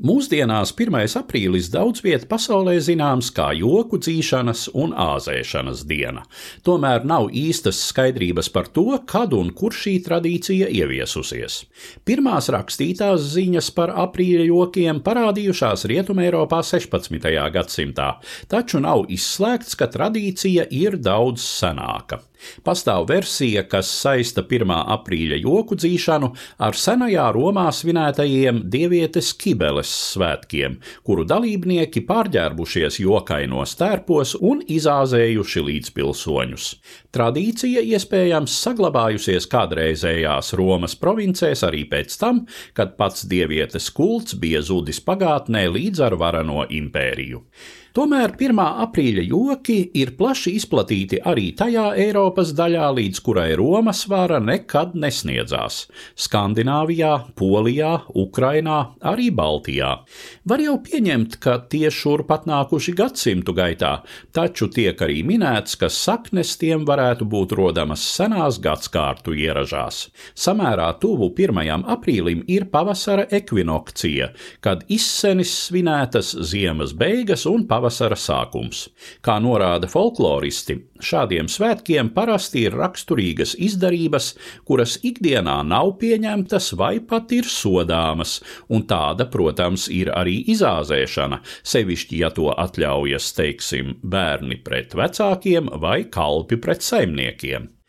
Mūsdienās 1. aprīlis daudz vietā pasaulē zināms kā joku dzīšanas un āzēšanas diena. Tomēr nav īstas skaidrības par to, kad un kur šī tradīcija ieviesusies. Pirmās rakstītās ziņas par aprīļa jokiem parādījušās Rietumēropā 16. gadsimtā, taču nav izslēgts, ka tradīcija ir daudz senāka. Pastāv versija, kas saista 1. aprīļa joku dzīšanu ar senajā Romā svinētajiem dievietes Kibeles svētkiem, kuru dalībnieki pārģērbušies jokainos tērpos un izāzējuši līdzpilsoņus. Tradīcija iespējams saglabājusies kādreizējās Romas provincēs arī pēc tam, kad pats dievietes kults bija zudis pagātnē līdz ar varano impēriju. Tomēr 1. aprīļa joki ir plaši izplatīti arī tajā Eiropas daļā, līdz kurai Romas vara nekad nesniedzās - Skandināvijā, Polijā, Ukrainā, arī Baltijā. Var jau pieņemt, ka tie šurp atnākuši gadsimtu gaitā, taču tiek arī minēts, ka saknes tiem varētu būt rodamas senās gadskārtu ieražās. Samērā tuvu 1. aprīlim ir pavasara ekvinokcija, kad izsenis svinētas ziemas beigas un pavasara pavasara sākums. Kā norāda folkloristi, šādiem svētkiem parasti ir raksturīgas izdarības, kuras ikdienā nav pieņemtas vai pat ir sodāmas, un tāda, protams, ir arī izāzēšana, sevišķi, ja to atļaujas, teiksim, bērni pret vecākiem vai kalpi pret saimniekiem.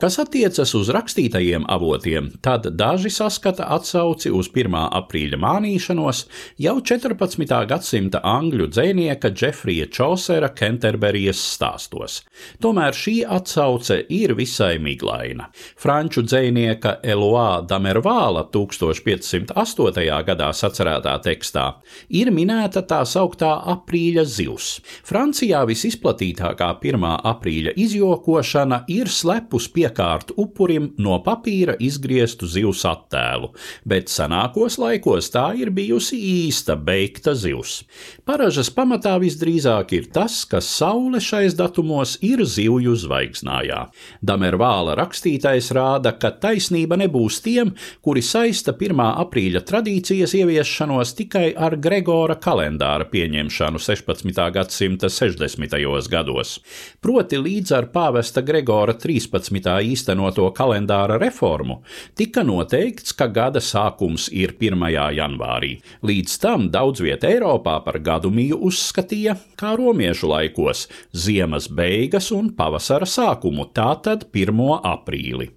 Kas attiecas uz rakstītajiem avotiem, tad daži saskata atsauci uz 1. aprīļa mānīšanos jau 14. gadsimta angļu dzēnieka Džefrija Čosera Kenterberijas stāstos. Tomēr šī atsauce ir visai miglaina. Franču dzēnieka Eloā Damervāla 1508. gadā sacerētā tekstā ir minēta tā sauktā aprīļa zivs. Francijā visizplatītākā 1. aprīļa izjokošana ir slepus uz piekārtu upurim no papīra izgrieztu zivs attēlu, bet senākos laikos tā ir bijusi īsta beigta zivs. Paražas pamatā visdrīzāk ir tas, ka saule šais datumos ir zivju zvaigznājā. Damervāla rakstītais rāda, ka taisnība nebūs tiem, kuri saista 1. aprīļa tradīcijas ieviešanos tikai ar Gregora kalendāra pieņemšanu 16. gadsimta 60. gados. Proti līdz ar pāvesta Gregora 13. 2011. īstenoto kalendāra reformu, tika noteikts, ka gada sākums ir 1. janvārī. Līdz tam daudz vietā Eiropā par gadu mīju uzskatīja, kā romiešu laikos, ziemas beigas un pavasara sākumu, tātad 1. aprīli.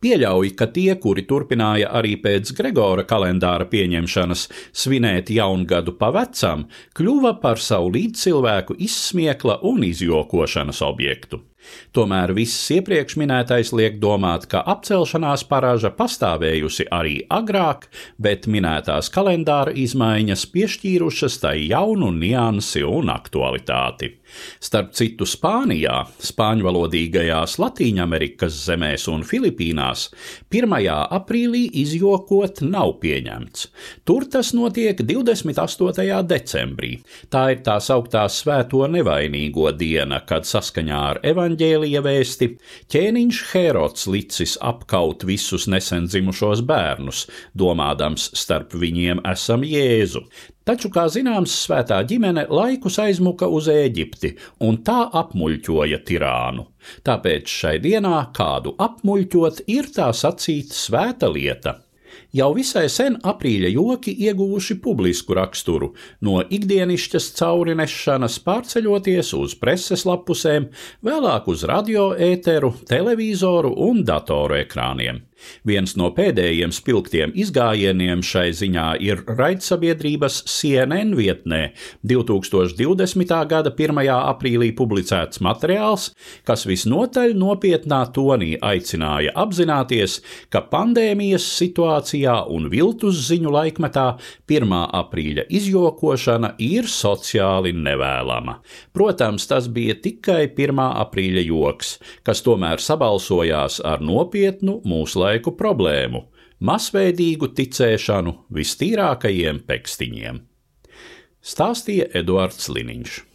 Pieļauj, ka tie, kuri turpināja arī pēc Gregora kalendāra pieņemšanas svinēt jaungadu pa vecam, kļuva par savu līdzcilvēku izsmiekla un izjokošanas objektu. Tomēr viss iepriekš minētais liek domāt, ka apcelšanās parāža pastāvējusi arī agrāk, bet minētās kalendāra izmaiņas piešķīrušas tai jaunu niansi un aktualitāti. Starp citu, Spānijā, spāņvalodīgajās Latīņamerikas zemēs un Filipīnās 1. aprīlī izjokot nav pieņemts. Tur tas notiek 28. decembrī. Tā ir tā sauktā Svēto nevainīgo diena, kad saskaņā ar evaņģēlija vēsti ķēniņš Herods licis apkaut visus nesen dzimušos bērnus, domādams starp viņiem esam Jēzu. Taču, kā zināms, svētā ģimene laikus aizmuka uz Ēģipti un tā apmuļķoja tirānu. Tāpēc šai dienā kādu apmuļķot ir tā sacīt svēta lieta. Jau visai sen aprīļa joki ieguvuši publisku raksturu, no ikdienišķas caurinešanas pārceļoties uz preses lapusēm, vēlāk uz radio ēteru, televizoru un datoru ekrāniem. Viens no pēdējiem spilgtiem izgājieniem šai ziņā ir raidsabiedrības CNN vietnē 2020. gada 1. aprīlī publicēts materiāls, kas visnotaļ nopietnā tonī aicināja apzināties, ka pandēmijas situācijā un viltus ziņu laikmetā 1. aprīļa izjokošana ir sociāli nevēlama. Protams, tas bija tikai 1. aprīļa joks, kas tomēr sabalsojās ar nopietnu mūsu laiku laiku problēmu - masveidīgu ticēšanu vistīrākajiem pekstiņiem. Stāstīja Eduards Liniņš.